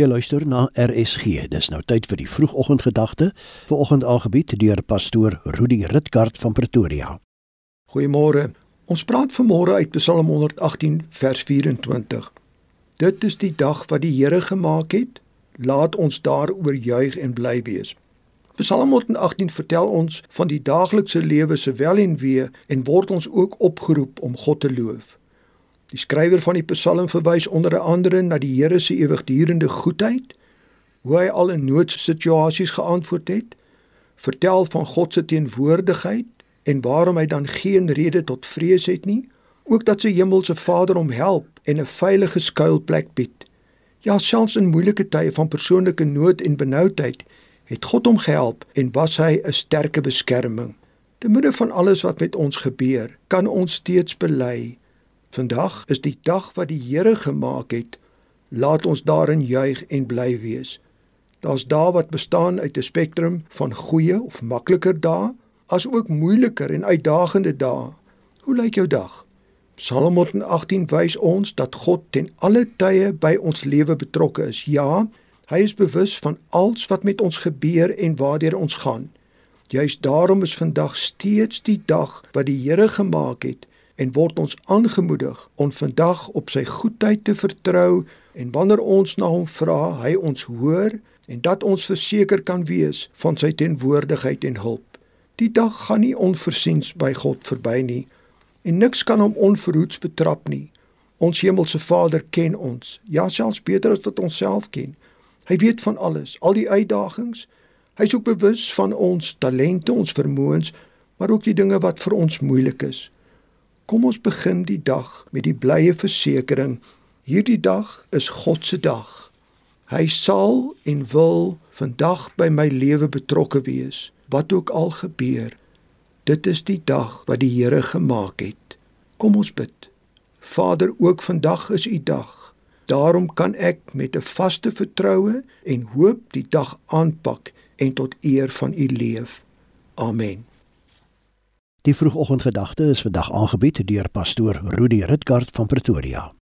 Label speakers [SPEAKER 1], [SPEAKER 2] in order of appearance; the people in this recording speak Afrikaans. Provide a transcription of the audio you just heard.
[SPEAKER 1] Jy luister na RSG. Dis nou tyd vir die vroegoggendgedagte. Vanoggend aangebied deur pastoor Rudi Ritkart van Pretoria.
[SPEAKER 2] Goeiemôre. Ons praat vanmôre uit Psalm 118 vers 24. Dit is die dag wat die Here gemaak het. Laat ons daaroor juig en bly wees. Psalm 118 vertel ons van die daaglikse lewe se wel en wee en word ons ook opgeroep om God te loof. Die skrywer van die Psalm verwys onder andere na die Here se ewigdurende goedheid, hoe hy al in noodsituasies geantwoord het, vertel van God se teenwoordigheid en waarom hy dan geen rede tot vrees het nie, ook dat sy hemelse Vader hom help en 'n veilige skuilplek bied. Ja, selfs in moeilike tye van persoonlike nood en benoudheid het God hom gehelp en was hy 'n sterke beskerming. Te midde van alles wat met ons gebeur, kan ons steeds bely Vandag is die dag wat die Here gemaak het. Laat ons daarin juig en bly wees. Daar's dae wat bestaan uit 'n spektrum van goeie of makliker dae, asook moeiliker en uitdagende dae. Hoe lyk jou dag? Psalm 118 wys ons dat God ten alle tye by ons lewe betrokke is. Ja, hy is bewus van alles wat met ons gebeur en waartoe ons gaan. Juist daarom is vandag steeds die dag wat die Here gemaak het en word ons aangemoedig om vandag op sy goedheid te vertrou en wanneer ons na hom vra, hy ons hoor en dat ons verseker kan wees van sy teenwoordigheid en hulp. Die dag gaan nie onversiens by God verby nie en niks kan hom onverhoeds betrap nie. Ons hemelse Vader ken ons, ja selfs beter as wat ons self ken. Hy weet van alles, al die uitdagings. Hy is ook bewus van ons talente, ons vermoëns, maar ook die dinge wat vir ons moeilik is. Kom ons begin die dag met die blye versekering: hierdie dag is God se dag. Hy sal en wil vandag by my lewe betrokke wees, wat ook al gebeur. Dit is die dag wat die Here gemaak het. Kom ons bid. Vader, ook vandag is u dag. Daarom kan ek met 'n vaste vertroue en hoop die dag aanpak en tot eer van u leef. Amen.
[SPEAKER 1] Die vroegoggendgedagte is vandag aangebied deur pastoor Rudi Ritkart van Pretoria.